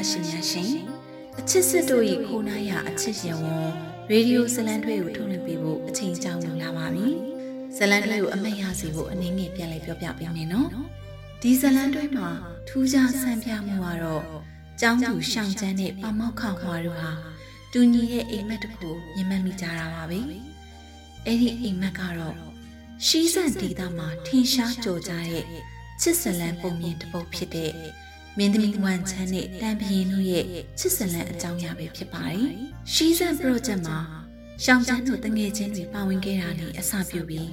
လန်တွဲချစ်သူတတရှင်များရှင်အချစ်စစ်တို့၏ခိုးနားရအချစ်ရင်ဝန်ရေဒီယိုဇလန်တွဲကိုထုတ်လွှင့်ပေးဖို့အချိန်ကြောင်းလာပါပြီဇလန်တွဲကိုအမတ်ရစီဖို့အနေငယ်ပြန်လည်ပြောပြပေးမယ်နော်ဒီဇလန်တွဲမှာထူးခြားဆန်းပြမှုကတော့ကျောင်းသူရှောင်းချမ်းနဲ့ပမောက်ခေါခွာတို့ဟာတူညီရဲ့အိမ်မက်တစ်ခုမြင်မှတ်မိကြတာပါပဲအဲ့ဒီအိမ်မက်ကတော့ရှီးစံဒေသမှာထင်ရှားကြော်ကြတဲ့ချစ်ဇလန်ပုံမြင်တစ်ပုဒ်ဖြစ်တဲ့ မင်းသမီးဝန်ချမ်းနဲ့တန်ပရင်တို့ရဲ့ချစ်ဇလန်အကြောင်းအရာပဲဖြစ်ပါတယ်။ရှီးစံ project မှာရှောင်းချမ်းတို့တငယ်ချင်းတွေပါဝင်ခဲ့တာနဲ့အစပြုပြီး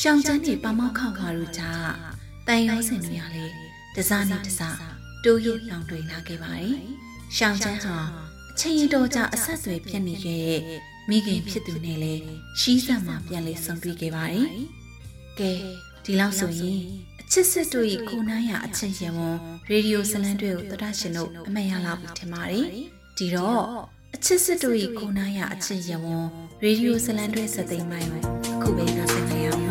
ရှောင်းချမ်းတွေပမောက်ခေါခါတို့ကြားတန်ရောစင်တွေရလေတစားနဲ့တစားတိုးရလောင်တွေလာခဲ့ပါတယ်။ရှောင်းချမ်းဟာအချိန်ရတော်ကြာအဆက်အသွယ်ဖြစ်နေခဲ့တဲ့မိခင်ဖြစ်သူနဲ့လည်းရှီးစံမှာပြန်လည်ဆုံတွေ့ခဲ့ပါတယ်။ကဲဒီလောက်ဆိုရင်အ ချစ်စစ်တို့၏ကိုနားရအချစ်ရဝန်ရေဒီယိုဇလန်တွေကိုသဒရှင်တို့အမှတ်ရလာပြီထင်ပါတယ်။ဒီတော့အချစ်စစ်တို့၏ကိုနားရအချစ်ရဝန်ရေဒီယိုဇလန်တွေစသိမ်းပိုင်းကိုအခုပဲနားဆင်ကြရအောင်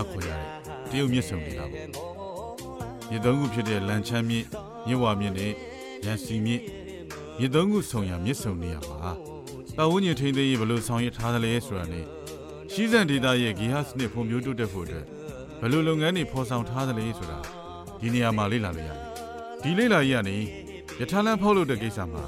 ဦးကြီးလို့တင်စားခေါ်ကြတယ်တရုတ်မြစ်ဆုံနေတာပေါ့ရေသုံးခုဖြစ်တဲ့လန်ချမ်းမြစ်မြစ်ဝါမြစ်နဲ့ရန်စီမြစ်ရေသုံးခုဆုံရာမြစ်ဆုံနေရာမှာပတ်ဝန်းကျင်ထိန်းသိမ်းရေးဘယ်လိုဆောင်ရွက်ထားသလဲဆိုတာနဲ့ရှိစံဒေတာရဲ့ဂီဟစနစ်ဖွံ့ဖြိုးတိုးတက်ဖို့အတွက်ဘယ်လိုလုပ်ငန်းတွေဖော်ဆောင်ထားသလဲဆိုတာဒီနေရာမှာလေ့လာလို့ရတယ်ဒီလေ့လာရေးကနေရထားလမ်းဖောက်လို့တဲ့ကိစ္စမှာ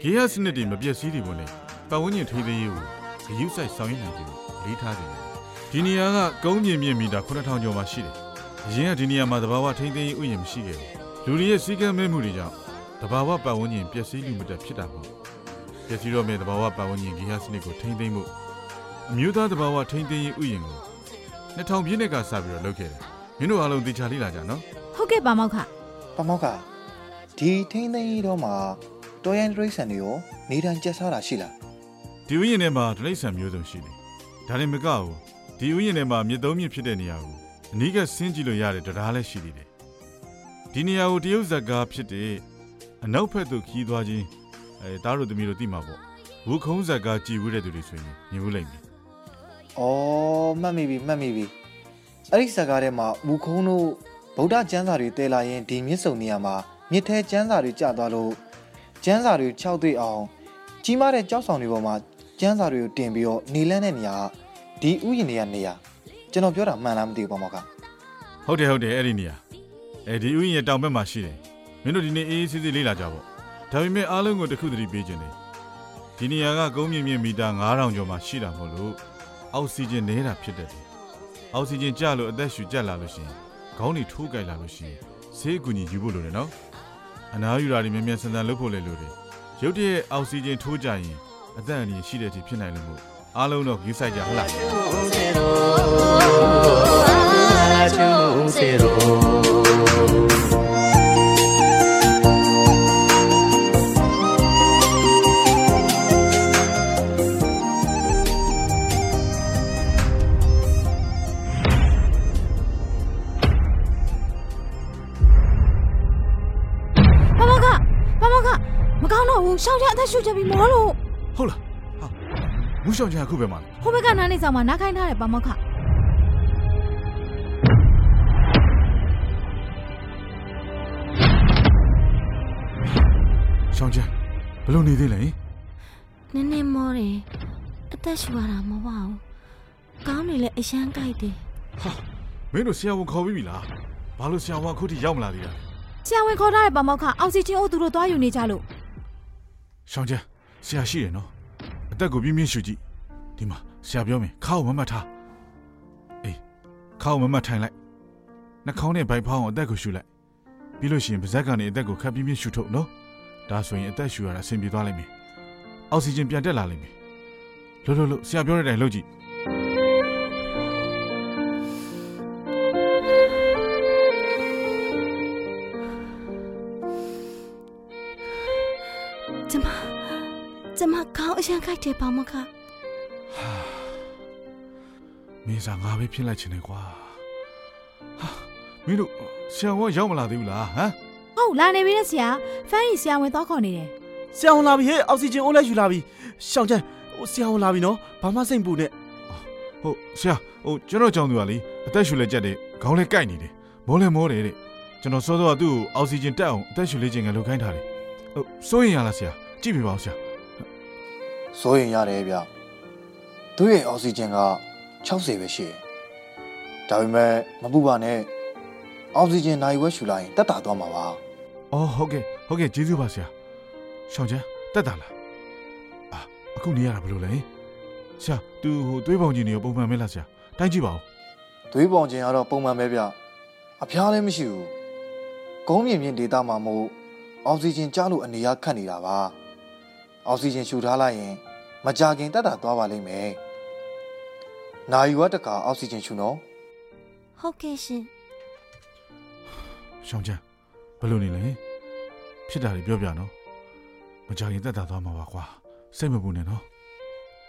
ဂီဟစနစ်တွေမပြည့်စည်တယ်ဘုံနဲ့ပတ်ဝန်းကျင်ထိန်းသိမ်းရေးကိုအယူဆိုင်ဆောင်ရွက်နိုင်ခြင်းလေးထားတယ်။ ဒီနေရာကကုန်းမြင့်မြင့်မီတာ9000ကျော်မှရှိတယ်။အရင်ကဒီနေရာမှာတဘာဝထိန်းသိမ်းရေးဥယျာဉ်မရှိခဲ့ဘူး။လူတွေရဲ့စီကံမဲ့မှုတွေကြောင့်တဘာဝပတ်ဝန်းကျင်ပျက်စီးလူမတက်ဖြစ်တာပေါ့။ပျက်စီးတော့မဲ့တဘာဝပတ်ဝန်းကျင်ဂေဟစနစ်ကိုထိန်းသိမ်းမှုအမျိုးသားတဘာဝထိန်းသိမ်းရေးဥယျာဉ်ကို2000ပြည့်နှစ်ကစပြီးတော့လုပ်ခဲ့တယ်။မင်းတို့အားလုံးသိချာလေ့လာကြနော်ဟုတ်ကဲ့ပါမောက်ခပမောက်ကဒီထိန်းသိမ်းရေးတော့မှာတော်ရန်တရိတ်ဆန်တွေရောနေတံကျက်စားတာရှိလား။ဒီဥယျာဉ်ထဲမှာတိရစ္ဆာန်မျိုးစုံရှိတယ်။ဒါလည်းမကဘူး။ ဒီဥယျာဉ်ထဲမှာမြစ်သုံးမြစ်ဖြစ်တဲ့နေရာကိုအနီးကဆင်းကြည့်လို့ရတဲ့တရားလည်းရှိသေးတယ်။ဒီနေရာကိုတရုတ်ဇက်ကားဖြစ်တဲ့အနောက်ဘက်သို့ခီးသွားခြင်းအဲတားတို့သမီးတို့သိမှာပေါ့။ဝုခုံးဇက်ကားကြည်ဝဲတဲ့သူတွေဆိုရင်မြင်ဘူးလိမ့်မယ်။အော်မှတ်မိပြီမှတ်မိပြီ။အဲ့ဒီဇာတ်ကားထဲမှာမူခုံးတို့ဗုဒ္ဓကျမ်းစာတွေတဲလာရင်ဒီမြစ်ဆုံနေရာမှာမြစ်ထဲကျမ်းစာတွေကျသွားလို့ကျမ်းစာတွေခြောက်သိအောင်ကြီးမားတဲ့ကြောက်ဆောင်တွေပေါ်မှာကျမ်းစာတွေကိုတင်ပြီးတော့နေလန်းတဲ့နေရာက ဒီဥယျာဉ်တွေကနေရာကျွန်တော်ပြောတာမှန်လားမသိဘူးပမောက်က။ဟုတ်တယ်ဟုတ်တယ်အဲ့ဒီနေရာ။အဲဒီဥယျာဉ်ရဲ့တောင်ဘက်မှာရှိတယ်။မင်းတို့ဒီနေ့အေးအေးဆေးဆေးလေးလာကြပေါ့။ဒါပေမဲ့အားလုံးကိုတစ်ခုတည်းပေးခြင်းတယ်။ဒီနေရာကကုန်းမြင့်မြင့်မီတာ9000ကျော်မှရှိတာမို့လို့အောက်ဆီဂျင်နေတာဖြစ်တတ်တယ်။အောက်ဆီဂျင်ကျလို့အသက်ရှူကျက်လာလို့ရှိရင်ခေါင်းတွေထိုးကြိုက်လာလို့ရှိရင်ဆေးအကူကြီးယူဖို့လိုတယ်နော်။အနားယူတာတွေမြန်မြန်ဆန်ဆန်လုပ်ဖို့လည်းလိုတယ်။ရုတ်တရက်အောက်ဆီဂျင်ထိုးကြရင်အသက်အန္တရာယ်ရှိတဲ့အထိဖြစ်နိုင်လို့မို့ အားလုံးတော့ယူဆိုင်ကြဟလား။ Chusero. ပါမောက်ခပါမောက်ခမကောင်းတော့ဘူးရှောင်းချအသက်ရှူချက်ပြီးမောလို့ဟုတ်လားဟာ မူးရှောင်ချင်အခုပဲမလားဟိုဘက်ကနားနေဆောင်မှာနားခိုင်းထားတယ်ပါမောက်ခရှောင်ချင်ဘယ်လိုနေသေးလဲနည်းနည်းမောတယ်အသက်ရှူရတာမဟုတ်ပါဘူးကောင်းနေလဲအရန်ကြိုက်တယ်ဟာမင်းတို့ဆရာဝန်ခေါ်ပြီးပြီလားဘာလို့ဆရာဝန်အခုထိရောက်မလာသေးတာဆရာဝန်ခေါ်ထားတယ်ပါမောက်ခအောက်ဆီဂျင်အိုးသူတို့သွားယူနေကြလို့ရှောင်ချင်ဆရာရှိတယ်နော် အသက်ကိုပြင်းပြင်းရှူကြည့်ဒီမှာဆရာပြောမယ်ခါကိုမမတ်ထားအေးခါကိုမမတ်ထိုင်လိုက်နှာခေါင်းနဲ့ဗိုက်ဖောင်းကိုအသက်ကိုရှူလိုက်ပြီးလို့ရှိရင်ပါးစပ်ကနေအသက်ကိုခပ်ပြင်းပြင်းရှူထုတ်နော်ဒါဆိုရင်အသက်ရှူရတာအဆင်ပြေသွားလိမ့်မယ်အောက်ဆီဂျင်ပြန်တက်လာလိမ့်မယ်လို့လို့လို့ဆရာပြောတဲ့အတိုင်းလုပ်ကြည့် အရန်ကြိုက်တယ်ပါမခမင်းစားငါပဲဖြစ်လိုက်ချင်တယ်ကွာဟာမင်းတို့ဆရာဝန်ရောက်မလာသေးဘူးလားဟမ်ဟုတ်လာနေပြီလေဆရာဖမ်းရီဆရာဝန်သွားခေါ်နေတယ်ဆရာဝန်လာပြီဟဲ့အောက်ဆီဂျင်အိုးလဲယူလာပြီရှောင်းချမ်းဟိုဆရာဝန်လာပြီနော်ဘာမှစိတ်မပူနဲ့ဟုတ်ဆရာဟိုကျွန်တော်ကြောင်သူကလေအသက်ရှူလက်ကြက်တယ်ခေါင်းလဲကိုက်နေတယ်မောလဲမောတယ်တဲ့ကျွန်တော်စောစောကသူ့ကိုအောက်ဆီဂျင်တက်အောင်အသက်ရှူလေးခြင်းကလုပ်ခိုင်းထားတယ်ဟုတ်စိုးရင်ရလားဆရာကြည့်ပြပါဦးဆရာ စိုးရင်ရတယ်ဗျသူ့ရဲ့အောက်ဆီဂျင်က60ပဲရှိတယ်ဒါပေမဲ့မပူပါနဲ့အောက်ဆီဂျင်နိုင်ဝဲရှူလိုက်ရင်တက်တာသွားမှာပါအော်ဟုတ်ကဲ့ဟုတ်ကဲ့ကျေးဇူးပါဆရာရှောင်းချမ်းတက်တာလားအာအခုနေရတာဘယ်လိုလဲဆရာသူဟိုသွေးပေါင်ကြီးနေရောပုံမှန်မဲလားဆရာတိုင်းကြည့်ပါဦးသွေးပေါင်ခြင်းကတော့ပုံမှန်ပဲဗျအဖျားလည်းမရှိဘူးကုန်းမြင့်မြင့်ဒေတာမှာမို့အောက်ဆီဂျင်ကျလို့အနေရခတ်နေတာပါအောက်ဆီဂျင်ရှူထားလိုက်ရင် မကြခင်တက်တာသွားပါလိမ့်မယ်နာယူဝတ်တကာအောက်ဆီဂျင်ရှူနော်ဟုတ်ကဲ့ရှင်ရှောင်းချမ်းဘယ်လိုနေလဲဖြစ်တာတွေပြောပြနော်မကြခင်တက်တာသွားမှာပါကွာစိတ်မပူနဲ့နော်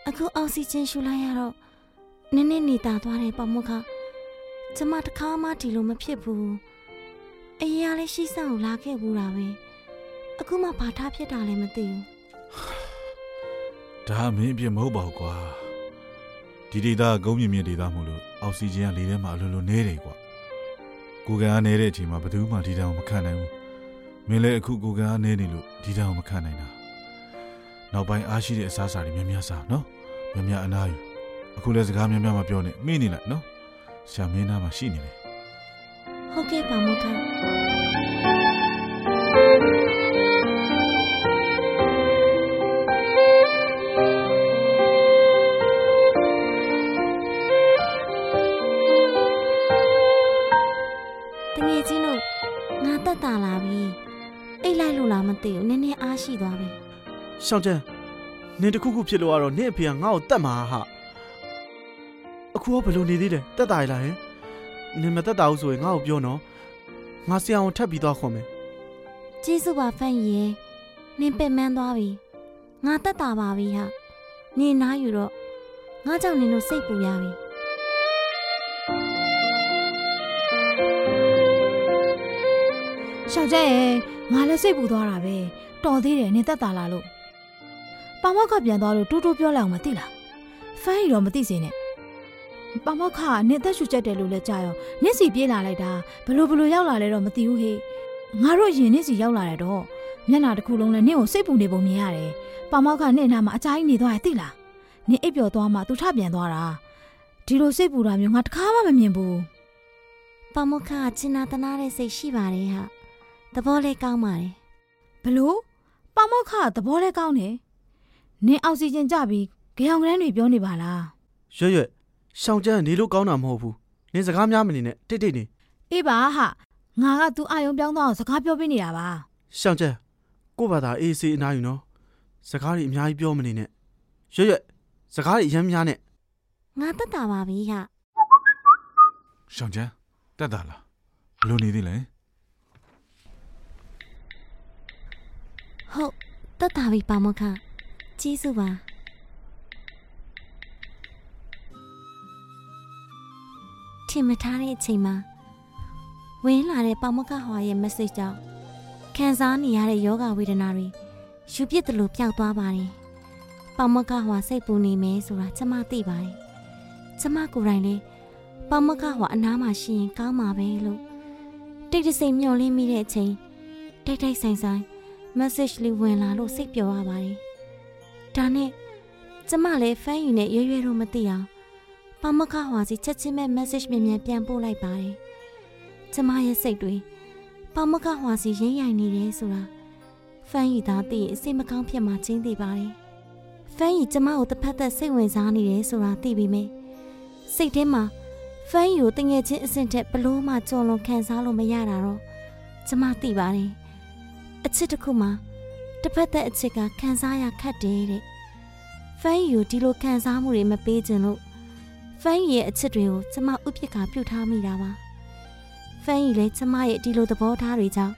အခုအောက်ဆီဂျင်ရှူလိုက်ရတော့နည်းနည်းနေတာသွားတယ်ပေါ့မခကျမတခါမှဒီလိုမဖြစ်ဘူးအရင်ကလည်းရှိစံကိုလာခဲ့ဘူးတာပဲအခုမှဘာထားဖြစ်တာလဲမသိဘူး ဒါမင်းအပြစ်မဟုတ်ပါဘူးကွာဒီဒေတာကုန်းမြင့်မြင့်ဒေတာမို့လို့အောက်ဆီဂျင်ကလေထဲမှာအလိုလိုနေတယ်ကွာကိုကန်အားနေတဲ့အချိန်မှာဘယ်သူမှဒီတောင်မခံနိုင်ဘူးမင်းလည်းအခုကိုကန်အားနေနေလို့ဒီတောင်မခံနိုင်တာနောက်ပိုင်းအားရှိတဲ့အစားအစာတွေများများစားနော်များများအနားယူအခုလည်းစကားများများမပြောနဲ့မိနေလိုက်နော်ရှာမင်းသားမှာရှိနေတယ်ဟုတ်ကဲ့ပါမခ ရှောင်းချမ်းနင်တခုခုဖြစ်လို့ကတော့နင့်အဖေကငါ့ကိုတတ်မှာဟာအခုကဘယ်လိုနေသေးတယ်တက်တာရလားဟင်နင်မတက်တာဘူးဆိုရင်ငါ့ကိုပြောနော်ငါဆရာဝန်ထပ်ပြီးသွားခေါ်မယ်ကျေးဇူးပါဖန်ရီရဲ့နင်ပင်ပန်းသွားပြီငါတက်တာပါပြီဟာနင်နားယူတော့ငါကြောင့်နင်တို့စိတ်ပူရပြီရှောက်ကြရဲ့ငါလည်းစိတ်ပူသွားတာပဲတော်သေးတယ်နင်သက်တာလားလို့ ပါမောက်ခပြန်သွားလို့တူတူပြောလိုက်အောင်မသိလားဖမ်းရီတော့မသိစေနဲ့ပါမောက်ခကနင်အသက်ရှူချက်တယ်လို့လည်းကြားရောနင့်စီပြေးလာလိုက်တာဘလို့ဘလို့ရောက်လာလဲတော့မသိဘူးဟေ့ငါတို့ရင်နင့်စီရောက်လာတယ်တော့မျက်နှာတစ်ခုလုံးနဲ့နင့်ကိုစိတ်ပူနေပုံမြင်ရတယ်ပါမောက်ခနင့်နာမှာအကြိုင်းနေသွားရဲ့သိလားနင်အိပ်ပျော်သွားမှသူထပြန်သွားတာဒီလိုစိတ်ပူတာမျိုးငါတခါမှမမြင်ဘူးပမုခကချင်နာတနာတဲ့စိတ်ရှိပါတယ်ဟာသဘောလေးကောင်းပါတယ်ဘလို့ပါမောက်ခကသဘောလဲကောင်းတယ် နင်အောက်ဆီဂျင်ကြပြီးကြောင်ကရန်းတွေပြောနေပါလားရွက်ရွက်ရှောင်းချမ်းနေလို့ကောင်းတာမဟုတ်ဘူးနင်စကားများမနေနဲ့တိတ်တိတ်နေအေးပါဟာငါကသူအာယုံပြောင်းသွားအောင်စကားပြောပြနေတာပါရှောင်းချမ်းကို့ဘာသာအေးဆေးအနားယူနော်စကားတွေအများကြီးပြောမနေနဲ့ရွက်ရွက်စကားတွေအများများနဲ့ငါတက်တာပါပြီဟာရှောင်းချမ်းတက်တာလားဘယ်လိုနေသေးလဲဟုတ်တက်တာပြီပမုခ ကျေးဇူးပါထင်မထားတဲ့အချိန်မှာဝင်းလာတဲ့ပမုခဟွာရဲ့ message ကြောင့်ခံစားနေရတဲ့ယောဂဝေဒနာတွေယူပြစ်တယ်လို့ပျောက်သွားပါတယ်ပမုခဟွာစိတ်ပူနေမယ်ဆိုတာကျမသိပါတယ်ကျမကိုယ်တိုင်လည်းပမုခဟွာအနားမှာရှိရင်ကောင်းမှာပဲလို့တိတ်တဆိတ်မျောလင်းမိတဲ့အချိန်တိတ်တိတ်ဆိုင်ဆိုင် message လေးဝင်လာလို့စိတ်ပျော်ရပါတယ်။ ဒါနဲ့ကျမလည်းဖမ်းယူနဲ့ရွရွတော့မသိအောင်ပမခဟွာစီချက်ချင်းပဲ message မြန်မြန်ပြန်ပို့လိုက်ပါတယ်။ကျမရဲ့စိတ်တွေပမခဟွာစီရင်းရိုင်နေတယ်ဆိုတာဖမ်းယူသားသိရင်အစိတ်မကောင်းဖြစ်မှချင်းသိပါတယ်။ဖမ်းယူကျမကိုတစ်ဖက်သက်စိတ်ဝင်စားနေတယ်ဆိုတာသိပေမဲ့စိတ်ထဲမှာဖမ်းယူကိုတငယ်ချင်းအဆင့်ထက်ဘလို့မှကြော်လွန်ခံစားလို့မရတာတော့ကျမသိပါတယ်။အချစ်တစ်ခုမှာ တစ်ဖက်သက်အချစ်ကခံစားရခက်တယ်တဲ့ဖန်ယူဒီလိုခံစားမှုတွေမပေးခြင်းလို့ဖန်ယူရဲ့အချစ်တွေကိုကျမဥပ္ပခါပြုတ်ထားမိတာပါဖန်ယူလည်းကျမရဲ့ဒီလိုသဘောထားတွေကြောင့်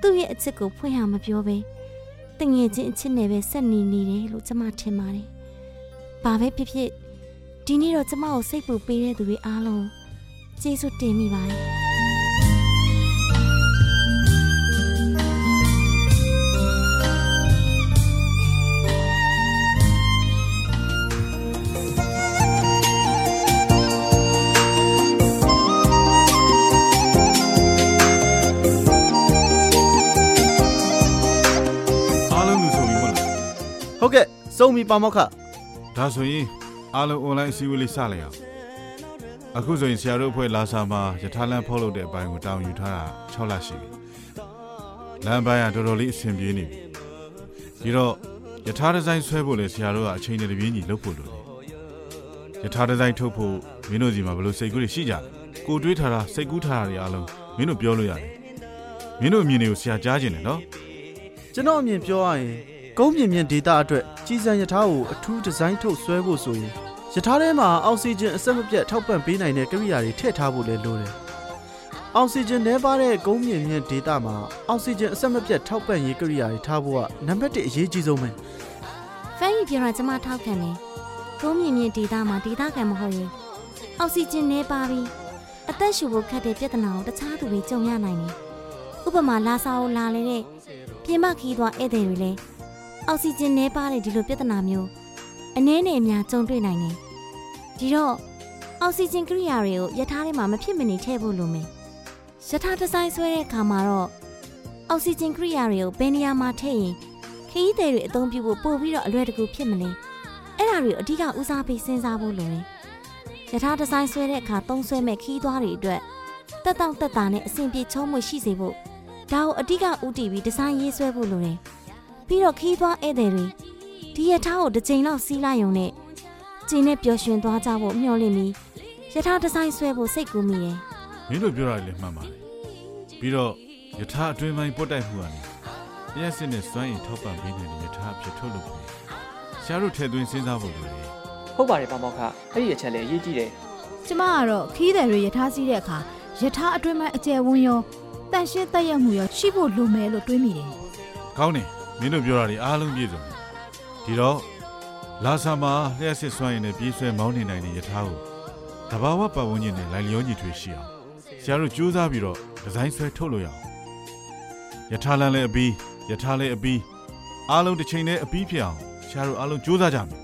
သူ့ရဲ့အချစ်ကိုဖွင့်ဟမပြောပဲတငယ်ချင်းအချစ်နဲ့ပဲဆက်နေနေတယ်လို့ကျမထင်ပါတယ်ဘာပဲဖြစ်ဖြစ်ဒီနေ့တော့ကျမကိုစိတ်ပူပေးတဲ့သူတွေအားလုံးကျေးဇူးတင်မိပါတယ် စုံပြီပါမောက္ခဒါဆိုရင်အားလုံး online အစည်းအဝေးလေးစလိုက်အောင်အခုဆိုရင်ဆရာတို့အဖွဲ့လာစာမှာယထာလန်ဖောက်လုပ်တဲ့အပိုင်းကိုတောင်းယူထားတာ6လရှိပြီလမ်းပိုင်းကတော်တော်လေးအဆင်ပြေနေပြီဒီတော့ယထာဒီဇိုင်းဆွဲဖို့လေဆရာတို့ကအချိန်နဲ့တပြေးညီလုပ်ဖို့လိုတယ်ယထာဒီဇိုင်းထုတ်ဖို့မင်းတို့စီမှာဘယ်လိုစိတ်ကူးတွေရှိကြလဲကိုတွေးထားတာစိတ်ကူးထားတာတွေအားလုံးမင်းတို့ပြောလို့ရတယ်မင်းတို့အမြင်တွေကိုဆရာကြားကျင်တယ်နော်ကျွန်တော်အမြင်ပြောရရင် ကုန်းမြင့်မြင့်ဒေတာအတွက်ကြီးစံရထားကိုအထူးဒီဇိုင်းထုတ်ဆွဲဖို့ဆိုရင်ရထားထဲမှာအောက်ဆီဂျင်အဆက်မပြတ်ထောက်ပံ့ပေးနိုင်တဲ့ကိရိယာတွေထည့်ထားဖို့လည်းလိုတယ်။အောက်ဆီဂျင်နှဲပါတဲ့ကုန်းမြင့်မြင့်ဒေတာမှာအောက်ဆီဂျင်အဆက်မပြတ်ထောက်ပံ့ရေးကိရိယာတွေထားဖို့ကနံပါတ်1အရေးကြီးဆုံးပဲဖန်ကြီးပြောတာကျမထောက်ခံတယ်ကုန်းမြင့်မြင့်ဒေတာမှာဒေတာခံမဟုတ်ရင်အောက်ဆီဂျင်နည်းပါပြီးအသက်ရှူဖို့ခက်တဲ့ပြဿနာကိုတခြားသူတွေကြုံရနိုင်တယ်ဥပမာလာစာကိုလာလေတဲ့ပြင်ပခီးသွားဧည့်သည်တွေလည်း အောက်ဆီဂျင်နည်းပါတဲ့ဒီလိုပြဿနာမျိုးအနည်းနဲ့အများကြုံတွေ့နိုင်တယ်ဒီတော့အောက်ဆီဂျင်ကိရိယာတွေကိုယထာထဲမှာမဖြစ်မနေထည့်ဖို့လိုမယ်ယထာဒီဇိုင်းဆွဲတဲ့အခါမှာတော့အောက်ဆီဂျင်ကိရိယာတွေကိုဘယ်နေရာမှာထည့်ရင်ခရီးသည်တွေအသုံးပြုဖို့ပို့ပြီးတော့အလွယ်တကူဖြစ်မလဲအဲ့ဒါတွေအဓိကဦးစားပေးစဉ်းစားဖို့လိုတယ်ယထာဒီဇိုင်းဆွဲတဲ့အခါသုံးဆွဲမဲ့ခီးသွားတွေအတွက်တက်တောင့်တက်တာနဲ့အဆင်ပြေချုံးမွေရှိစေဖို့ဒါကိုအဓိကဦးတည်ပြီးဒီဇိုင်းရေးဆွဲဖို့လိုတယ် ပြီးတော့ခီးသွားဧည့်သည်တွေဒီယထာကိုတစ်ချိန်လောက်စီးလိုက်ရုံနဲ့ကျင်းနဲ့ပျော်ရွှင်သွားကြဖို့မျှော်လင့်ပြီးယထာဒီဇိုင်းဆွဲဖို့စိတ်ကူးမိတယ်မင်းတို့ပြောတာလည်းမှန်ပါတယ်ပြီးတော့ယထာအတွင်းပိုင်းပုတ်တိုက်မှုကနေလျှက်စစ်နဲ့စွမ်းရည်ထောက်ပံ့ပေးနေတဲ့ယထာအဖြစ်ထုတ်လုပ်ဖို့ဆရာတို့ထည့်သွင်းစဉ်းစားဖို့လိုတယ်ဟုတ်ပါတယ်ပါမောက္ခအဲ့ဒီအချက်လည်းအရေးကြီးတယ်ကျမကတော့ခီးတယ်တွေယထာစီးတဲ့အခါယထာအတွင်းမှာအကျယ်ဝန်းရောတန်ရှင်းတက်ရက်မှုရောရှိဖို့လိုမယ်လို့တွေးမိတယ်ကောင်းတယ် မင်းတို့ပြောတာတွေအားလုံးပြည့်စုံတယ်ဒီတော့လာဆာမှာလျှက်စစ်စွမ်းရည်နဲ့ပြေးဆွဲမောင်းနေနိုင်တဲ့ယထာကိုတဘာဝပတ်ဝန်းကျင်နဲ့လိုက်လျောညီထွေရှိအောင်ဆရာတို့ကြိုးစားပြီးတော့ဒီဇိုင်းဆွဲထုတ်လို့ရအောင်ယထာလန်လည်းအပြီးယထာလည်းအပြီးအားလုံးတစ်ချိန်နဲ့အပြီးဖြစ်အောင်ဆရာတို့အားလုံးကြိုးစားကြမယ်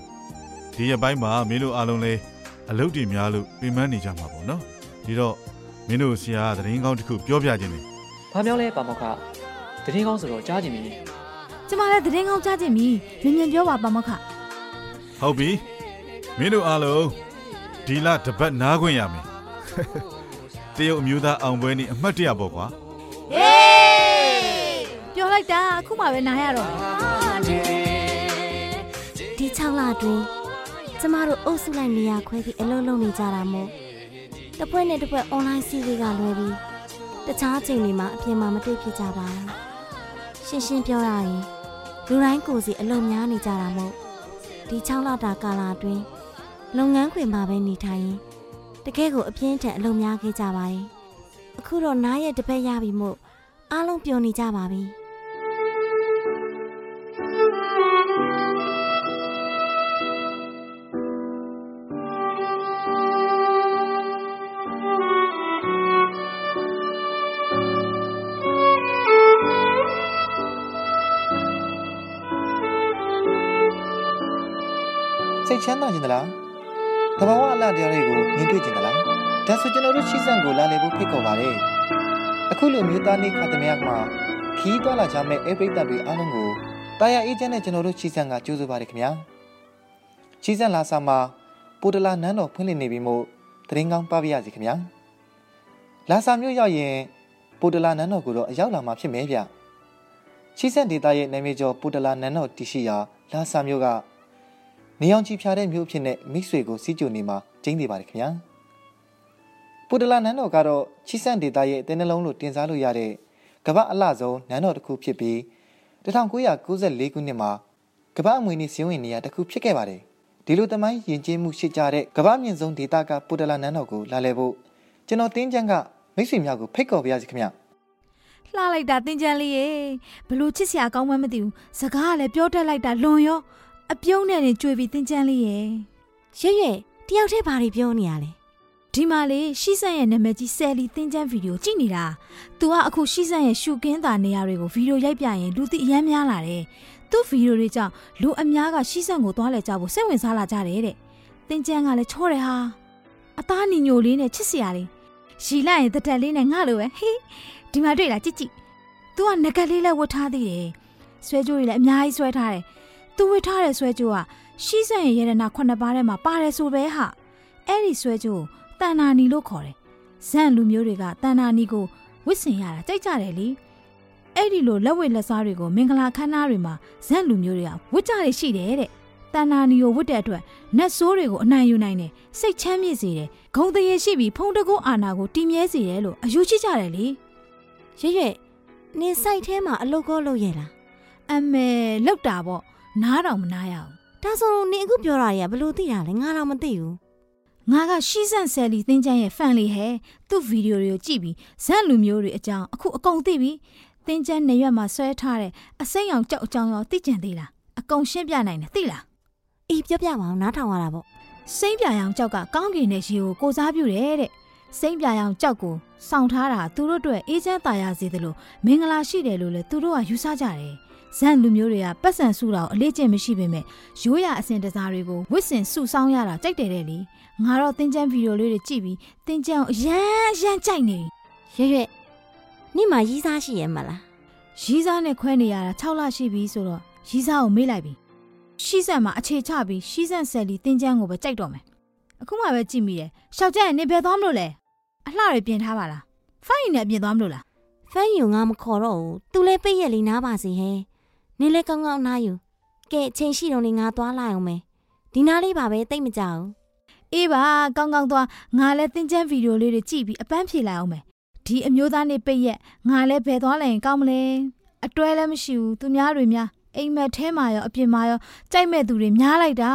ဒီရက်ပိုင်းမှာမင်းတို့အားလုံးလည်းအလုပ်တွေများလို့ပြင်ပန်းနေကြမှာပေါ့နော်ဒီတော့မင်းတို့ဆရာကသတင်းကောင်းတစ်ခုပြောပြခြင်းတယ်။ဘာပြောလဲပါမောက္ခ။တရင်ကောင်းဆိုတော့ကြားကြည့်ပြီ ကျမလည်းသတင်းကောင်းကြားခြင်းမီမြင်မြင်ပြောပါပါမခဟုတ်ပြီမင်းတို့အားလုံးဒီလတပတ်နားခွင့်ရမယ်တရုတ်အမျိုးသားအောင်ပွဲနေ့အမှတ်တရပေါ့ကွာဟေးပြောလိုက်တာအခုမှပဲနားရတော့မယ်ဒီ6လအတွင်းကျမတို့အုပ်စုလိုက်နေရာခွဲပြီးအလုပ်လုပ်နေကြတာမို့တစ်ဖွဲ့နဲ့တစ်ဖွဲ့ online စီးရီးကလွယ်ပြီးတခြားချိန်တွေမှာအပြင်မှာမတွေ့ဖြစ်ကြပါဘူးရှင်းရှင်းပြောရရင် လူတိုင်းကိုယ်စီအလုပ်များနေကြတာမို့ဒီ6လတာကာလအတွင်းလုပ်ငန်းခွင်မှာပဲနေထိုင်ရင်တကယ်ကိုအပြင်းထန်အလုပ်များခဲ့ကြပါတယ်အခုတော့နားရဲ့တစ်ဖက်ရပြီမို့အားလုံးပျော်နေကြပါပြီ တ်ချမ်းသာခြင်းသလားတဘာဝအလှတရားတွေကိုမြင်တွေ့ခြင်းသလားဒါဆိုကျွန်တော်တို့ရှိစံကိုလာလည်ဖို့ဖိတ်ခေါ်ပါတယ်အခုလိုမျိုးသားနေခါသမယမှာခီးသွားလာကြမဲ့အေပရိသတ်တွေအားလုံးကိုတာယာအေးချမ်းနဲ့ကျွန်တော်တို့ရှိစံကကြိုးစားပါတယ်ခင်ဗျာရှိစံလာစာမှာပိုတလာနန်းတော်ဖွင့်လှစ်နေပြီမို့တရင်ကောင်းပါပြရစီခင်ဗျာလာစာမျိုးရောက်ရင်ပိုတလာနန်းတော်ကိုတော့အရောက်လာမှာဖြစ်မယ်ဗျရှိစံဒေတာရဲ့နာမည်ကျော်ပိုတလာနန်းတော်တရှိရာလာစာမျိုးက နေအောင်ချီဖြာတဲ့မျိုးအဖြစ်နဲ့မိတ်ဆွေကိုစီးကြိုနေမှာကျင်းနေပါတယ်ခင်ဗျာပူတလာနန်းတော်ကတော့ချီစန့်ဒေတာရဲ့အတင်းနှလုံးလို့တင်စားလို့ရတဲ့ကမ္ဘာအလှဆုံးနန်းတော်တစ်ခုဖြစ်ပြီး1994ခုနှစ်မှာကမ္ဘာအမွေအနှစ်စည်းဝေးနေရာတစ်ခုဖြစ်ခဲ့ပါတယ်ဒီလိုတမိုင်းယဉ်ကျေးမှုရှိကြတဲ့ကမ္ဘာမြင့်ဆုံးဒေတာကပူတလာနန်းတော်ကိုလာလည်ဖို့ကျွန်တော်တင်းချမ်းကမိတ်ဆွေများကိုဖိတ်ခေါ်ပါရစေခင်ဗျာလှလိုက်တာတင်ကြမ်းလေးရေဘလို့ချစ်စရာကောင်းမှမသိဘူးစကားကလည်းပြောတတ်လိုက်တာလွန်ရော အပြုံးနဲ့နေကြွေပြီးတင်ကြမ်းလေးရေရွရွတယောက်တည်းဘာတွေပြောနေရလဲဒီမှာလေရှီဆန်ရဲ့နာမည်ကြီးဆယ်လီတင်ကြမ်းဗီဒီယိုကြည့်နေတာ။ तू ကအခုရှီဆန်ရဲ့ရှူကင်းတာနေရာတွေကိုဗီဒီယိုရိုက်ပြရင်လူသိအများများလာတယ်။သူ့ဗီဒီယိုတွေကြောင့်လူအများကရှီဆန်ကိုသွားလဲကြဖို့စိတ်ဝင်စားလာကြတယ်တဲ့။တင်ကြမ်းကလည်းချောတယ်ဟာ။အသားညီညိုလေးနဲ့ချစ်စရာလေး။ရှီလိုက်ရင်တတက်လေးနဲ့ငှလိုပဲဟေးဒီမှာတွေ့လားကြည့်ကြည့်။ तू ကငကက်လေးလည်းဝတ်ထားသေးတယ်။ဆွဲကြိုးတွေလည်းအများကြီးဆွဲထားတယ်။ သူဝစ်ထားတဲ့ဆွဲကြိုးကရှီးစံရဲ့ရတနာခုနှစ်ပါးထဲမှာပါတယ်ဆိုပဲဟာအဲ့ဒီဆွဲကြိုးတန်နာနီလို့ခေါ်တယ်ဇန့်လူမျိုးတွေကတန်နာနီကိုဝစ်စင်ရတာကြိုက်ကြတယ်လေအဲ့ဒီလိုလက်ဝဲလက်စားတွေကိုမင်္ဂလာခမ်းနားတွေမှာဇန့်လူမျိုးတွေကဝစ်ကြရရှိတယ်တဲ့တန်နာနီကိုဝစ်တဲ့အတွက်နတ်ဆိုးတွေကိုအနိုင်ယူနိုင်တယ်စိတ်ချမ်းမြေ့စေတယ်ဂုံတရေရှိပြီးဖုံတကုအာနာကိုတည်မြဲစေတယ်လို့အယူရှိကြတယ်လေရွရွနင်စိုက်ထဲမှာအလုတ်ကောလုပ်ရလားအမေလောက်တာပေါ့ နားတော့မနာရဘူးဒါဆိုနင်အခုပြောတာတွေကဘလို့သိတာလဲငါတော့မသိဘူးငါကရှီးဆန့်ဆယ်လီသင်ချမ်းရဲ့ဖန်လေးဟဲ့သူ့ဗီဒီယိုတွေကိုကြည့်ပြီးဇက်လူမျိုးတွေအကြောင်းအခုအကုန်သိပြီသင်ချမ်းနေရွက်မှာဆွဲထားတဲ့အစိမ်းရောင်ကြောက်အကြောင်းရောသိကြံသေးလားအကုန်ရှင်းပြနိုင်တယ်သိလားအေးပြောပြပါအောင်နားထောင်ရတာပေါ့စိမ့်ပြာရောင်ကြောက်ကကောင်းကင်နဲ့ရေကိုကိုစားပြုတယ်တဲ့စိမ့်ပြာရောင်ကြောက်ကိုစောင့်ထားတာသူတို့အတွက်အေးချမ်းသာယာစေတယ်လို့မင်္ဂလာရှိတယ်လို့လည်းသူတို့ကယူဆကြတယ် ဇန်လူမျိုးတွေကပတ်စံစုတာကိုအလေးကျင့်မရှိပေမဲ့ရိုးရာအစဉ်တစားတွေကိုဝစ်စင်စုဆောင်းရတာကြိုက်တယ်တဲ့လေငါတော့သင်ချမ်းဗီဒီယိုလေးတွေကြည့်ပြီးသင်ချမ်းကိုအရန်အရန်ကြိုက်နေပြီရွရွနင်မှာရီးစားရှိရဲ့မလားရီးစားနဲ့ခွဲနေရတာ6လရှိပြီဆိုတော့ရီးစားကိုမေးလိုက်ပြီရှီးဆန်မှာအခြေချပြီးရှီးဆန်ဆယ်လီသင်ချမ်းကိုပဲကြိုက်တော့မယ်အခုမှပဲကြည့်မိတယ်ရှောက်ကြရင်နေဘယ်သွားမလို့လဲအလှတွေပြင်ထားပါလားဖိုင်ရင်နဲ့အပြင်သွားမလို့လားဖန်ယူငါမခေါ်တော့ဘူးသူလဲပိတ်ရက်လေးနားပါစေဟဲ နင်လဲကောင်းကောင်းနားယူကဲအချိန်ရှိတော့နေငါသွားလိုက်အောင်မယ်ဒီနားလေးပါပဲတိတ်မကြဘူးအေးပါကောင်းကောင်းသွားငါလည်းသင်ချမ်းဗီဒီယိုလေးတွေကြည့်ပြီးအပန်းဖြေလိုက်အောင်မယ်ဒီအမျိုးသားနေပိတ်ရက်ငါလည်းဘယ်သွားလိုက်ရင်ကောင်းမလဲအတွဲလည်းမရှိဘူးသူများတွေများအိမ်မက်ထဲမှာရောအပြင်မှာရောကြိုက်မဲ့သူတွေများလိုက်တာ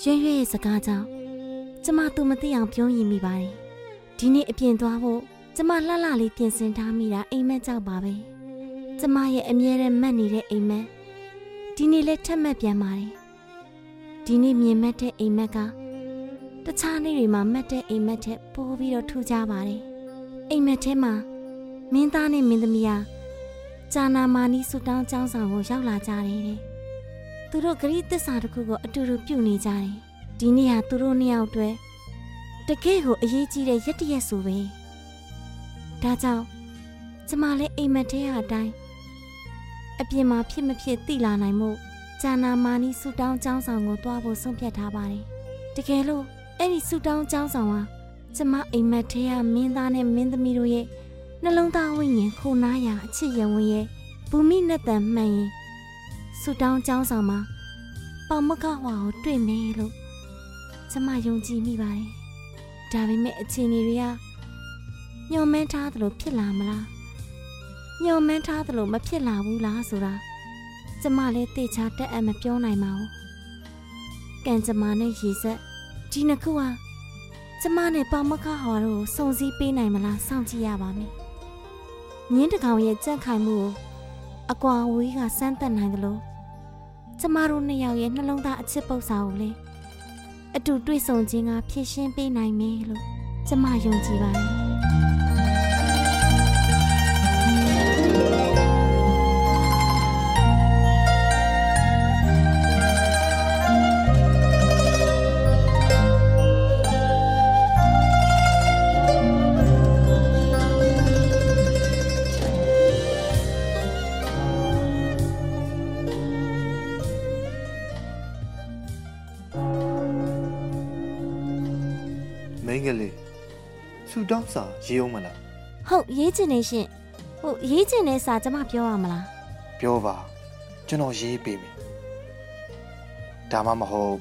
ရွရွရဲ့စကားကြောင့်ကျမသူမသိအောင်ပြောရင်မိပါတယ် ဒီနေ့အပြင်သွားဖို့ကျမလှလှလေးပြင်ဆင်ထားမိတာအိမ်မက်ကြောက်ပါပဲကျမရဲ့အမြဲတမ်းမှတ်နေတဲ့အိမ်မက်ဒီနေ့လဲထက်မှတ်ပြန်ပါတယ်ဒီနေ့မြင်မှတ်တဲ့အိမ်မက်ကတခြားနေ့တွေမှာမှတ်တဲ့အိမ်မက်ထက်ပိုပြီးတော့ထူးခြားပါတယ်အိမ်မက်ထဲမှာမင်းသားနဲ့မင်းသမီးဟာဂျာနာမာနီဆူတောင်းចောင်းဆောင်ကိုရောက်လာကြတယ်တဲ့သူတို့ဂရိသစ္စာတစ်ခုကိုအတူတူပြုနေကြတယ်။ဒီနေ့ဟာသူတို့နှစ်ယောက်အတွက် တကယ့်ကိုအရေးကြီးတဲ့ရက်တရက်ဆိုပဲ။ဒါကြောင့်ကျမလည်းအိမ်မက်ထဲဟာအတိုင်းအပြင်မှာဖြစ်မဖြစ်သိလာနိုင်မှုဂျာနာမာနီဆူတောင်းចောင်းဆောင်ကိုတွားဖို့ဆုံးဖြတ်ထားပါတယ်။တကယ်လို့အဲ့ဒီဆူတောင်းចောင်းဆောင်ဟာကျမအိမ်မက်ထဲကမင်းသားနဲ့မင်းသမီးတို့ရဲ့နှလုံးသားဝိညာဉ်ခိုနားရာအချစ်ရဝင်ရဲ့ဘူမိနဲ့တန်မှန်ရင် ဆူတောင်းចောင်းဆောင်မှာပေါမကဟွာကိုတွေ့မယ်လို့ကျမယုံကြည်မိပါတယ်။ ဒါပေမဲ့အခြေအနေတွေကညှော်မှန်းထားသလိုဖြစ်လာမလား။ညှော်မှန်းထားသလိုမဖြစ်လာဘူးလားဆိုတာကျမလည်းသိချတက်အပ်မပြောနိုင်ပါဘူး။ကံကြမ္မာနဲ့ရေဆက်ဒီနှစ်ခုဟာကျမနဲ့ပေါမကဟွာတို့ကိုစုံစည်းပေးနိုင်မလားစောင့်ကြည့်ရပါမယ်။မြင်းတကောင်ရဲ့ကြက်ခိုင်မှုကိုအကွာအဝေးကစမ်းသပ်နိုင်တယ်လို့ကျမတို့နှစ်ယောက်ရဲ့နှလုံးသားအချစ်ပု္ပ္ပစာကိုလေ အတူတွေ့ဆုံခြင်းကဖြည့်ရှင်းပေးနိုင်မယ်လို့ကျမယုံကြည်ပါတယ် ဆူတောင်းစာရေးအောင်မလားဟုတ်ရေးချင်နေရှင်ဟုတ်ရေးချင်တဲ့စာကျမပြောရမလားပြောပါကျွန်တော်ရေးပေးမယ်ဒါမှမဟုတ်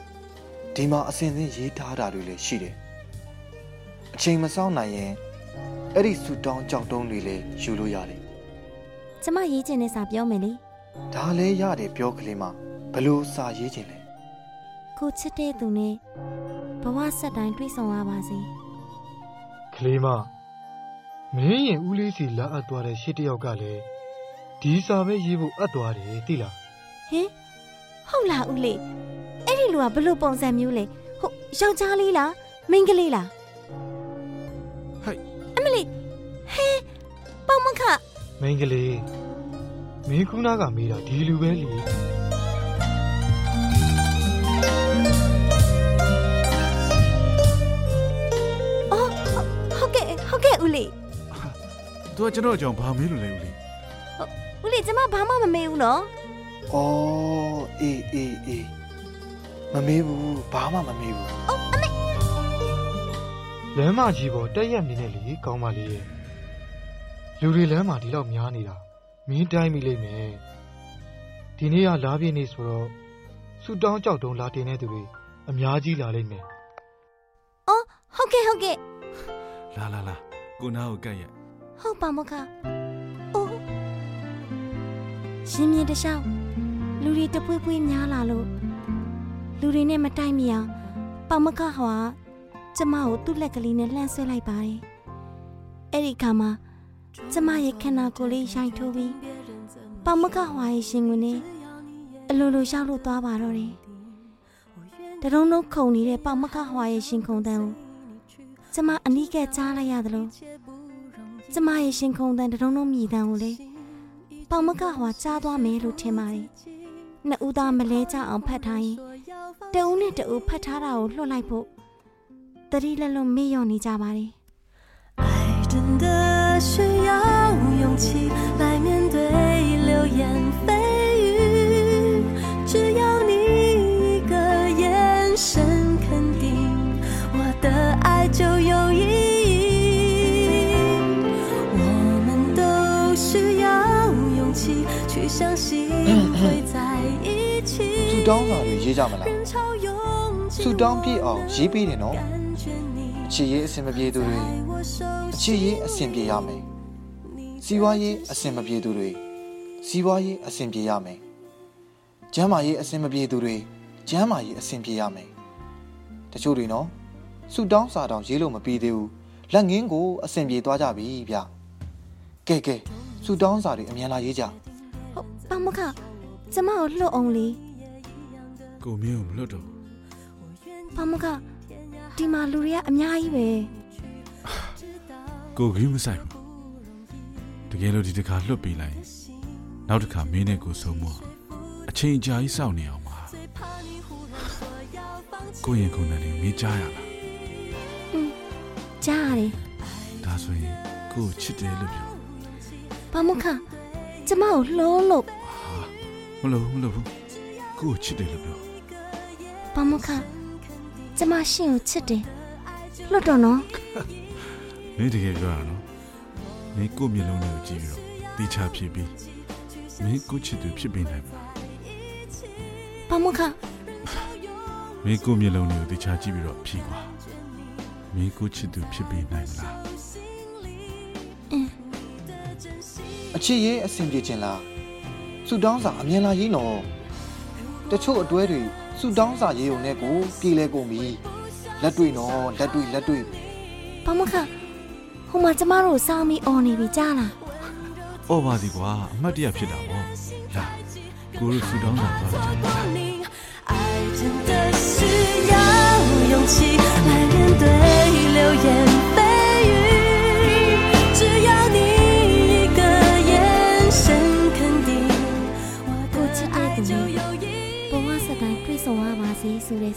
ဒီမှာအစင်စင်ရေးထားတာတွေလည်းရှိတယ်အချိန်မစောင့်နိုင်ရင်အဲ့ဒီဆူတောင်းကြောက်တုံးတွေလည်းယူလို့ရတယ်ကျမရေးချင်တဲ့စာပြောမယ်လေဒါလည်းရတယ်ပြောကလေးမဘလို့စာရေးခြင်းလဲကိုချစ်တဲ့သူနဲ့ဘဝဆက်တိုင်းတွေ့ဆုံရပါစေ ကလေးမမင်းရင်ဦးလေးစီလာအပ်သွားတဲ့ရှစ်တယောက်ကလည်းဒီစာပဲရေးဖို့အပ်သွားတယ်သိလားဟင်ဟုတ်လားဦးလေးအဲ့ဒီလူကဘလို့ပုံစံမျိုးလဲဟုတ်ယောက်ျားလေးလားမိန်းကလေးလားဟဲ့အမလေးဟဲပေါမခမိန်းကလေးမင်းခုနကမေးတာဒီလူပဲလေ အော်ဟုတ်ကဲ့ဟုတ်ကဲ့ဦးလေးသူကကျွန်တော်အကြောင်းဘာမေးလို့လဲဦးလေးဦးလေးကျမဘာမှမမေးဘူးနော်။အော်အေးအေးအေးမမေးဘူးဘာမှမမေးဘူးလမ်းမကြီးပေါ်တက်ရက်နေနဲ့လေကောင်းပါလေရဲ့လူတွေလမ်းမှာဒီလောက်များနေတာမင်းတိုင်းမိလိမ့်မယ်ဒီနေ့ကလာပြည့်နေ့ဆိုတော့ဆူတောင်းကြောက်တုံးလာတင်တဲ့သူတွေအများကြီးလာလိမ့်မယ်အော်ဟုတ်ကဲ့ဟုတ်ကဲ့လာလာလာကိုနာကိုကတ်ရက် ဟုတ်ပါမခအိုးရှင်မြင်တခြားလူတွေတပွေးပွေးများလာလို့လူတွေနဲ့မတိုက်မိအောင်ပေါမခဟွာကျမကိုသူ့လက်ကလေးနဲ့လှမ်းဆွဲလိုက်ပါတယ်အဲ့ဒီခါမှာကျမရဲ့ခန္ဓာကိုယ်လေးရိုက်ထိုးပြီးပေါမခဟွာရဲ့ရှင်ဝင်နဲ့အလိုလိုရောက်လို့သွားပါတော့တယ်တရုံလုံးခုန်နေတဲ့ပေါမခဟွာရဲ့ရှင်ခုန်တန်းကိုကျမအနီးကပ်ကြားလိုက်ရသလို ကျမရဲ့ရှင်ခုန်တန်တရုံလုံးမြည်တန်ကိုလေပေါမကဟွာကြားသွားမယ်လို့ထင်ပါတယ်။နှစ်ဦးသားမလဲကြအောင်ဖတ်ထားရင်တဦးနဲ့တဦးဖတ်ထားတာကိုလွှတ်လိုက်ဖို့တတိလက်လုံးမေ့လျော့နေကြပါတယ် တောင်းစာတွေရေးကြမလားဆူတောင်းပြည့်အောင်ရေးပေးတယ်နော်အခြေရေးအဆင်မပြေသူတွေအခြေရေးအဆင်ပြေရမယ်စီးပွားရေးအဆင်မပြေသူတွေစီးပွားရေးအဆင်ပြေရမယ်ကျမ်းမာရေးအဆင်မပြေသူတွေကျမ်းမာရေးအဆင်ပြေရမယ်တချို့တွေနော်ဆူတောင်းစာတောင်ရေးလို့မပြီးသေးဘူးလက်ငင်းကိုအဆင်ပြေသွားကြပြီဗျကဲကဲဆူတောင်းစာတွေအမြန်လာရေးကြဟုတ်ပါမခကျမကိုလှုပ်အောင်လေး ကိုမင်းကိုမလွတ်တော့ဘူးပေါမကဒီမှာလူတွေကအများကြီးပဲကိုဂရုမစိုက်ဘူးတကယ်လို့ဒီတစ်ခါလွတ်ပေးလိုက်ရင်နောက်တစ်ခါမင်းနဲ့ကိုဆုံးမအချိန်ကြာကြီးစောင့်နေအောင်ပါကိုရင်ခုန်တယ်လေမင်းကြားရလားကြားရတယ်ဒါဆိုရင်ကိုကိုချစ်တယ်လို့ပြောပေါမကကျမကိုလှုံးလို့မလို့မလို့ဘူးကိုကိုချစ်တယ်လို့ပြော ပေါမကကျမရှင်ကိုချစ်တယ်လွတ်တော့နော်မင်းတကယ်ပြောရနော်မင်းကိုမျက်လုံးတွေကိုကြည့်ပြီးတော့တေချာဖြစ်ပြီးမင်းကိုချစ်သူဖြစ်ပေးနိုင်မှာပေါမကမင်းကိုမျက်လုံးတွေကိုတေချာကြည့်ပြီးတော့ဖြီးကွာမင်းကိုချစ်သူဖြစ်ပေးနိုင်မလား။အခြေရေးအဆင်ပြေခြင်းလားဆူတောင်းစာအမြန်လာရေးနော်။တချို့အတွဲတွေ ဆူတောင်းစာရေးုံနဲ့ကိုပြေလဲကုန်ပြီ။လက်တွေ့နော်လက်တွေ့လက်တွေ့ပေါမကဟိုမှာကျမတို့စောင်းပြီးអော်နေပြီကြားလား။အော်ပါစီကွာအမှတ်တရဖြစ်တာပေါ့။လာကိုတို့ဆူတောင်းတာသွားကြ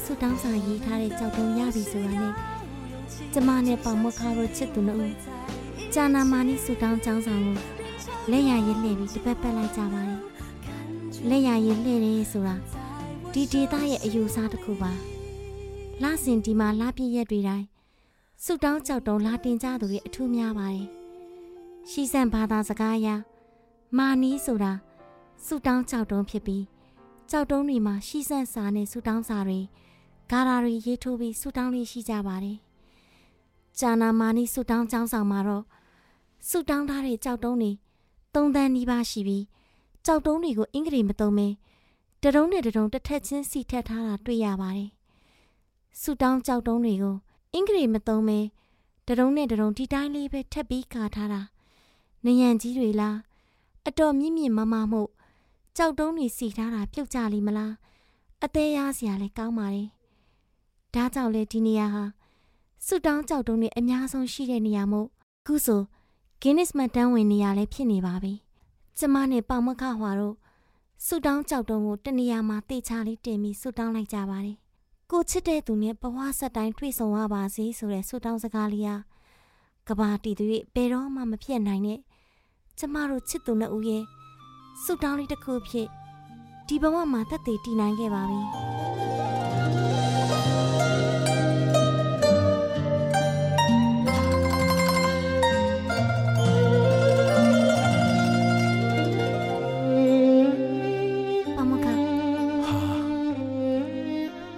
ဆိုတဲ့ဆုတောင်းစာရေးထားတဲ့ကြောက်တုံးရပြီဆိုတာနဲ့ကျမနဲ့ပေါမခါတို့ချစ်သူနှစ်ဦးဂျာနာမာနီဆုတောင်းចောင်းဆောင်ကိုလက်ရရည်လှည့်ပြီးတစ်ပတ်ပတ်လိုက်ကြပါတယ်လက်ရရည်လှည့်တယ်ဆိုတာဒီဒေတာရဲ့အယူအဆတစ်ခုပါလာစင်ဒီမှာလာပြည့်ရက်တွေတိုင်းဆုတောင်းကြောက်တုံးလာတင်ကြသူတွေအထူးများပါတယ်ရှိစံဘာသာစကားအရမာနီဆိုတာဆုတောင်းကြောက်တုံးဖြစ်ပြီးကြောက်တုံးတွေမှာရှိဆန့်စာနဲ့ဆူတောင်းစာတွေ ဂါရာတွေရေးထိုးပြီးဆူတောင်းလေးရှိကြပါတယ်။ဂျာနာမာနီဆူတောင်းចောင်းဆောင်မှာတော့ဆူတောင်းထားတဲ့ကြောက်တုံးတွေသုံးသန်းနီးပါးရှိပြီးကြောက်တုံးတွေကိုအင်္ဂလိပ်မသုံးဘဲတရုံးနဲ့တရုံးတစ်ထက်ချင်းစီထက်ထားတာတွေ့ရပါတယ်။ဆူတောင်းကြောက်တုံးတွေကိုအင်္ဂလိပ်မသုံးဘဲတရုံးနဲ့တရုံးဒီတိုင်းလေးပဲထက်ပြီးကာထားတာနယံကြီးတွေလားအတော်မြင့်မြင့်မမမှုကြောက်တုံးတွေစီထားတာပြုတ်ကြလိမ့်မလားအသေးရစရာလည်းကောင်းပါတယ် ဒါကြောင့်လေဒီနေရာဟာဆူတောင်းကြောက်တုံးတွေအများဆုံးရှိတဲ့နေရာမို့ခုဆို Guinness မှတ်တမ်းဝင်နေရလဲဖြစ်နေပါပြီကျမနဲ့ပေါမခဟွာတို့ဆူတောင်းကြောက်တုံးကိုတနေရာမှာတေချာလေးတင်ပြီးဆူတောင်းလိုက်ကြပါတယ်ကိုချစ်တဲ့သူနဲ့ဘဝဆက်တိုင်းတွေ့ဆုံရပါစေဆိုတဲ့ဆူတောင်းစကားလေးဟာကဘာတီသူ၍ဘယ်တော့မှမဖြစ်နိုင်နဲ့ကျမတို့ချစ်သူနှစ်ဦးရဲ့ဆုတောင်းလေးတစ်ခုဖြစ်ဒီဘဝမှာသက်သေတည်နိုင်ခဲ့ပါပြီပါ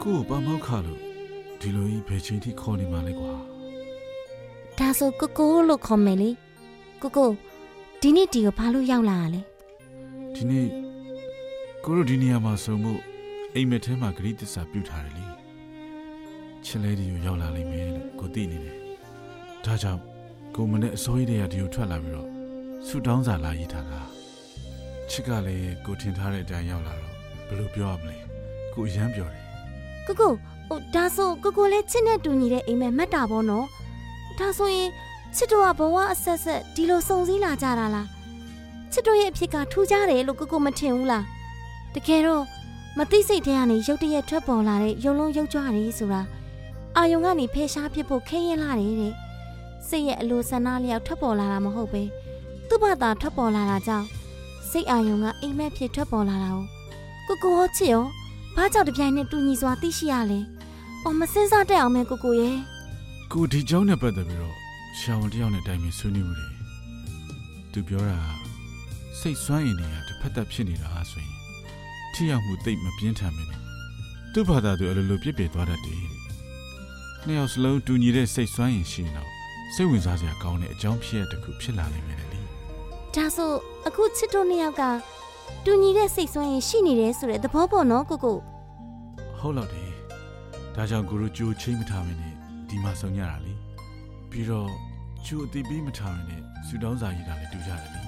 ကို့ဘာမောက်ခလို့ဒီလိုကြီးဘယ်ချိန်ထိခေါ်နေမှလဲကွာဒါဆိုကိုကိုလို့ခေါ်မယ်လေကိုကိုဒီနေ့ဒီကိုဘာလို့ရောက်လာတာလဲဒီနေ့ကိုတို့ဒီနေရာမှာဆုံမှုအိမ်မက်ထဲမှာဂရိတစ္ဆာပြုထားတယ်လေချစ်လေးဒီကိုရောက်လာလိမ့်မယ်လို့ကိုသိနေတယ်ဒါကြောင့်ကိုမနဲ့အစိုးရတွေကဒီကိုထွက်လာပြီးတော့ဆူတောင်းစာလာရေးထားတာချစ်ကလည်းကိုထင်ထားတဲ့အတိုင်းရောက်လာတော့ဘယ်လိုပြောရမလဲကိုအရမ်းပြောတယ် ကိုကိုဟိုဒါဆိုကိုကိုလည်းချစ်နဲ့တူညီတဲ့အိမ်မက်မှတ်တာပေါ့နော်ဒါဆိုရင်ချစ်တို့ကဘဝအဆက်ဆက်ဒီလိုစုံစည်းလာကြတာလားချစ်တို့ရဲ့အဖြစ်ကထူးခြားတယ်လို့ကိုကိုမထင်ဘူးလားတကယ်တော့မသိစိတ်ထဲကနေရုတ်တရက်ထွက်ပေါ်လာတဲ့ရုံလုံးရုပ်ကြွတယ်ဆိုတာအာယုံကနေဖေရှားပစ်ဖို့ခဲရင်လာတယ်တဲ့စိတ်ရဲ့အလိုဆန္ဒလျောက်ထွက်ပေါ်လာတာမဟုတ်ပဲသူ့ဘာသာထွက်ပေါ်လာတာကြောင့်စိတ်အာယုံကအိမ်မက်ဖြစ်ထွက်ပေါ်လာတာကိုကိုကိုဟောချစ်ရော ဘာကြောင့်တပြိုင်နက်တူညီစွာသိရှိရလဲ။အော်မစင်းစားတတ်အောင်မဲကိုကိုရဲ့။ကိုဒီကြောင်းနဲ့ပတ်သက်ပြီးတော့ရှာဝန်တယောက်နဲ့တိုင်ပင်ဆွေးနွေးမှုတွေ။သူပြောတာစိတ်ဆွမ်းရင်တွေကတစ်ဖက်သက်ဖြစ်နေတာဆိုရင်ထိရောက်မှုသိပ်မပြင်းထန်ဘူး။သူ့ဘာသာသူအလိုလိုပြစ်ပယ်သွားတတ်တယ်။နှစ်ယောက်စလုံးတူညီတဲ့စိတ်ဆွမ်းရင်ရှိရင်တော့စိတ်ဝင်စားစရာကောင်းတဲ့အကြောင်းဖြစ်ရတဲ့ခုဖြစ်လာနိုင်မယ်လေ။ဒါဆိုအခုချစ်တို့နှစ်ယောက်က တူညီတဲ့စိတ်ဆွမ်းရင်ရှိနေတယ်ဆိုတဲ့သဘောပေါ့နော်ကိုကိုဟုတ်တော့တယ်ဒါကြောင့်ကိုတို့ကြိုးချင်းမထားမင်းနဲ့ဒီမှာဆုံကြတာလေပြီးတော့ကြိုးအတိပေးမထားမင်းနဲ့ဆူတောင်းစာရေးတာလည်းတူကြတယ်လေ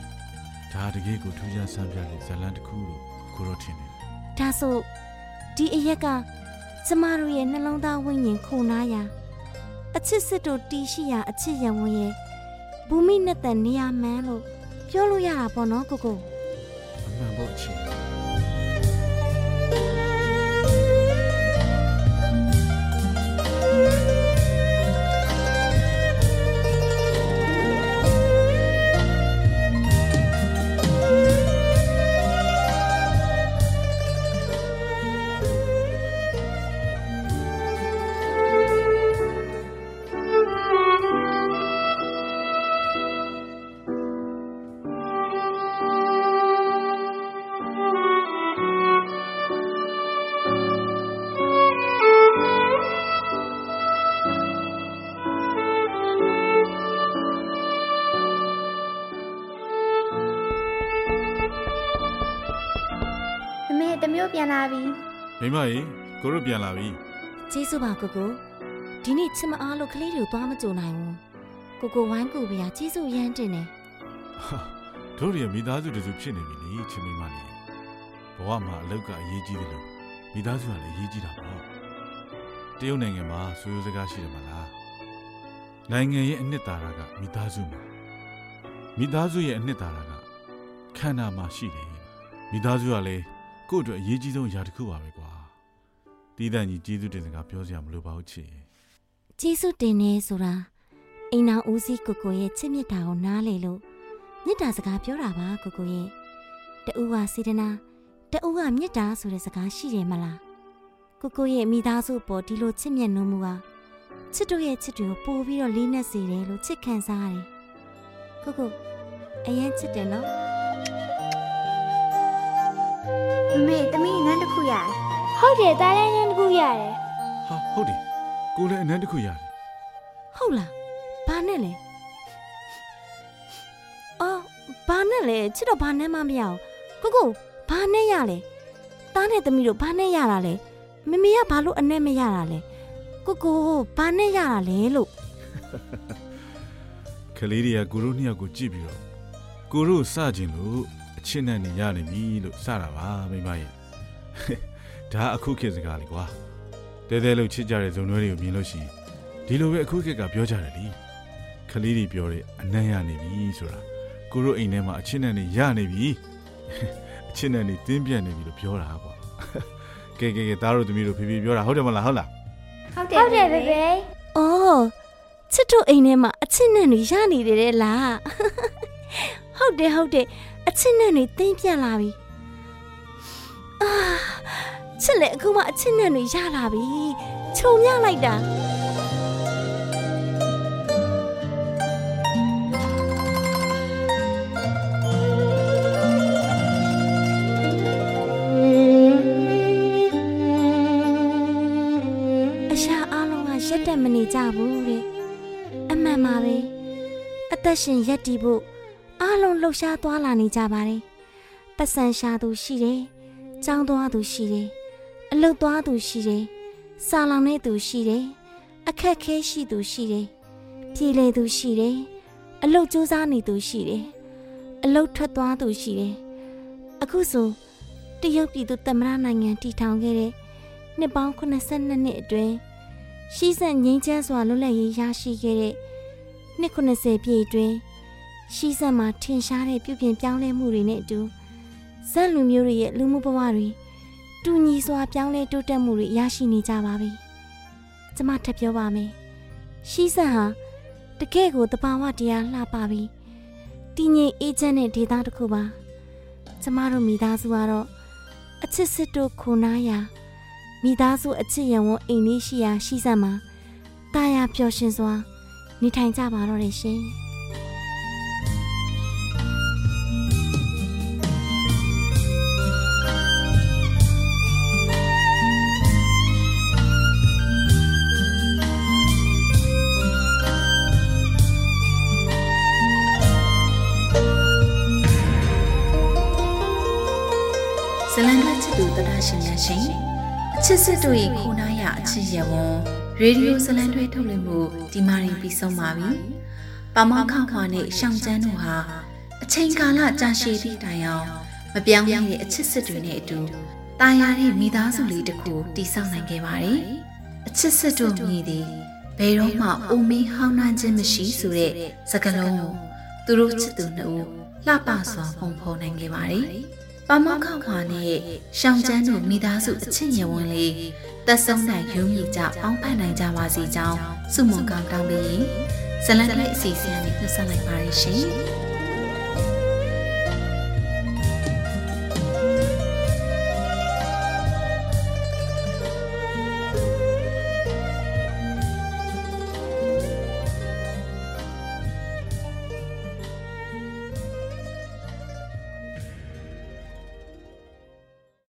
ဒါတကယ်ကိုထူးခြားဆန်းပြတဲ့ဇာတ်လမ်းတစ်ခုလို့ကိုတို့ထင်တယ်။ဒါဆိုဒီအရက်ကကျမတို့ရဲ့နှလုံးသားဝိညာဉ်ခုနာရာအချစ်စစ်တို့တီးရှိရာအချစ်ရံဝင်ရဲ့ဘူမိနဲ့တန်နေရာမှန်းလို့ပြောလို့ရတာပေါ့နော်ကိုကို အမှန် လာပြီမိမရေကိုတို့ပြန်လာပြီကျေးဇူးပါကိုကိုဒီနေ့ချစ်မအားလို့ကလေးတွေကိုသွားမကြုံနိုင်ဘူးကိုကိုဝိုင်းကူပြာကျေးဇူးရမ်းတင်တယ်ဟာတို့ရဲ့မိသားစုတစုဖြစ်နေပြီလေချင်းမိမလေးဘဝမှာအလောက်ကအရေးကြီးတယ်လို့မိသားစုကလည်းအရေးကြီးတာပေါ့တရုတ်နိုင်ငံမှာဆွေးရိုးစကားရှိတယ်မလားနိုင်ငံရဲ့အနှစ်သာရကမိသားစုမှာမိသားစုရဲ့အနှစ်သာရကခန္ဓာမှာရှိတယ်မိသားစုကလည်း ကိုယ့်အတွက်အရေးကြီးဆုံးအရာတစ်ခုပါပဲကွာတီးတန့်ကြီးကျေးဇူးတင်စကားပြောစရာမလိုပါဘူးချစ်ကျေးဇူးတင်နေဆိုတာအိမ်နာဦးစီးကိုကိုရဲ့ချစ်မြတ်တာကိုနားလေလို့မြတ်တာစကားပြောတာပါကိုကိုရဲ့တူကစေတနာတူကမြတ်တာဆိုတဲ့စကားရှိတယ်မလားကိုကိုရဲ့မိသားစုပေါ်ဒီလိုချစ်မြတ်နိုးမှုဟာချစ်တို့ရဲ့ချစ်တွေကိုပို့ပြီးတော့လေးနက်စေတယ်လို့ချစ်ခံစားရတယ်ကိုကိုအရင်ချစ်တယ်နော် မမေတမီးနန်းတစ်ခုရတယ်ဟုတ်တယ်တားလည်းနန်းတစ်ခုရတယ်ဟာဟုတ်တယ်ကိုလည်းအနမ်းတစ်ခုရတယ်ဟုတ်လားဘာနဲ့လဲအော်ဘာနဲ့လဲချစ်တော့ဘာနဲ့မှမရဘူးကိုကိုဘာနဲ့ရလဲတားနဲ့သမီးတို့ဘာနဲ့ရတာလဲမမေကဘာလို့အနဲ့မရတာလဲကိုကိုဘာနဲ့ရတာလဲလို့ကလေးတွေကကိုတို့နှစ်ယောက်ကိုကြည့်ပြီးတော့ကိုတို့စကြင်လို့ အချစ်နဲ့နေရနေပြီလို့စတာပါမိမရဲ့ဒါအခုခေတ်စကားလေကွာတဲတဲလို့ချစ်ကြတဲ့ဇုံတွဲတွေကိုမြင်လို့ရှိရင်ဒီလိုပဲအခုခေတ်ကပြောကြတယ်လीကလေးတွေပြောတဲ့အနံ့ရနေပြီဆိုတာကိုတို့အိမ်ထဲမှာအချစ်နဲ့နေရနေပြီအချစ်နဲ့နေတင်းပြတ်နေပြီလို့ပြောတာကွာကဲကဲကဲသားတို့သမီးတို့ဖေဖေပြောတာဟုတ်တယ်မလားဟုတ်လားဟုတ်တဟုတ်တယ်ယ်ဘေဘေအော်ချစ်တို့အိမ်ထဲမှာအချစ်နဲ့တွေရနေတယ်တဲ့လားဟုတ်တယ်ဟုတ်တယ် အချစ်နဲ့တွေတင်းပြတ်လာပြီအာချစ်လေအခုမှအချစ်နဲ့တွေရလာပြီခြုံရလိုက်တာအရှာအားလုံးကရက်တက်မနေကြဘူးတဲ့အမှန်ပါပဲအသက်ရှင်ရက်တည်ဖို့ အားလုံးလှုပ်ရှားသွားလာနေကြပါတယ်ပတ်စံရှာသူရှိတယ်ចောင်းသွားသူရှိတယ်အလုတ်သွားသူရှိတယ်စာလောင်နေသူရှိတယ်အခက်ခဲရှိသူရှိတယ်ပြည်လေသူရှိတယ်အလုတ်ကြိုးစားနေသူရှိတယ်အလုတ်ထွက်သွားသူရှိတယ်အခုဆိုတရုတ်ပြည်သူသမ္မတနိုင်ငံတည်ထောင်ခဲ့တဲ့နှစ်ပေါင်း82နှစ်အတွင်းရှိစက်ငိမ့်ချမ်းစွာလွတ်လပ်ရေးရရှိခဲ့တဲ့နှစ်90ပြည့်အတွင်း ရှိစက်မှာထင်ရှားတဲ့ပြုပြင်ပြောင်းလဲမှုတွေနဲ့အတူဇက်လူမျိုးတွေရဲ့လူမှုဘဝတွေတူညီစွာပြောင်းလဲတိုးတက်မှုတွေရရှိနေကြပါပြီ။ကျမထပ်ပြောပါမယ်။ရှိစက်ဟာတကယ့်ကိုတဘာဝတရားလှပပြီးတည်ငြိမ်အေးချမ်းတဲ့ဒေသတစ်ခုပါ။ကျမတို့မိသားစုကတော့အချစ်စစ်တို့ခုနာရာမိသားစုအချစ်ရံဝန်းအိမ်လေးရှိရာရှိစက်မှာတာယာပျော်ရွှင်စွာနေထိုင်ကြပါတော့တယ်ရှင်။ ဇလံတွဲချစ်သူတရားရှင်များရှင်အချစ်စစ်တို့၏ခိုးနားရအချစ်ရဝံရေဒီယိုဇလံတွဲထုတ်လွှင့်မှုဒီမာရင်ပြီးဆုံးပါပြီ။ပါမောက်ခေါခွာနဲ့ရှောင်းကျန်းတို့ဟာအချိန်ကာလကြာရှည်သည့်တိုင်အောင်မပြောင်းလဲတဲ့အချစ်စစ်တွေနဲ့အတူတာယာတဲ့မိသားစုလေးတစ်ခုတည်ဆောက်နိုင်ခဲ့ပါတယ်။အချစ်စစ်တို့မြည်သည်ဘယ်တော့မှအိုမင်းဟောင်းနှမ်းခြင်းမရှိဆိုတဲ့စကားလုံးကိုသူတို့ချစ်သူနှစ်ဦးလှပစွာပုံဖော်နိုင်ခဲ့ပါတယ်။ ပမောက်ခောက်ခွာနဲ့ရှောင်းကျန်းတို့မိသားစုအချစ်ညဝန်းလေးသက်ဆုံးနိုင်ရုံးမြကြပေါင်းဖက်နိုင်ကြပါစေကြောင်းဆုမွန်ကောင်းတောင်းပေးရင်ဇလန်ရဲ့အစီအစဉ်နဲ့နှုတ်ဆက်လိုက်ပါရရှင်။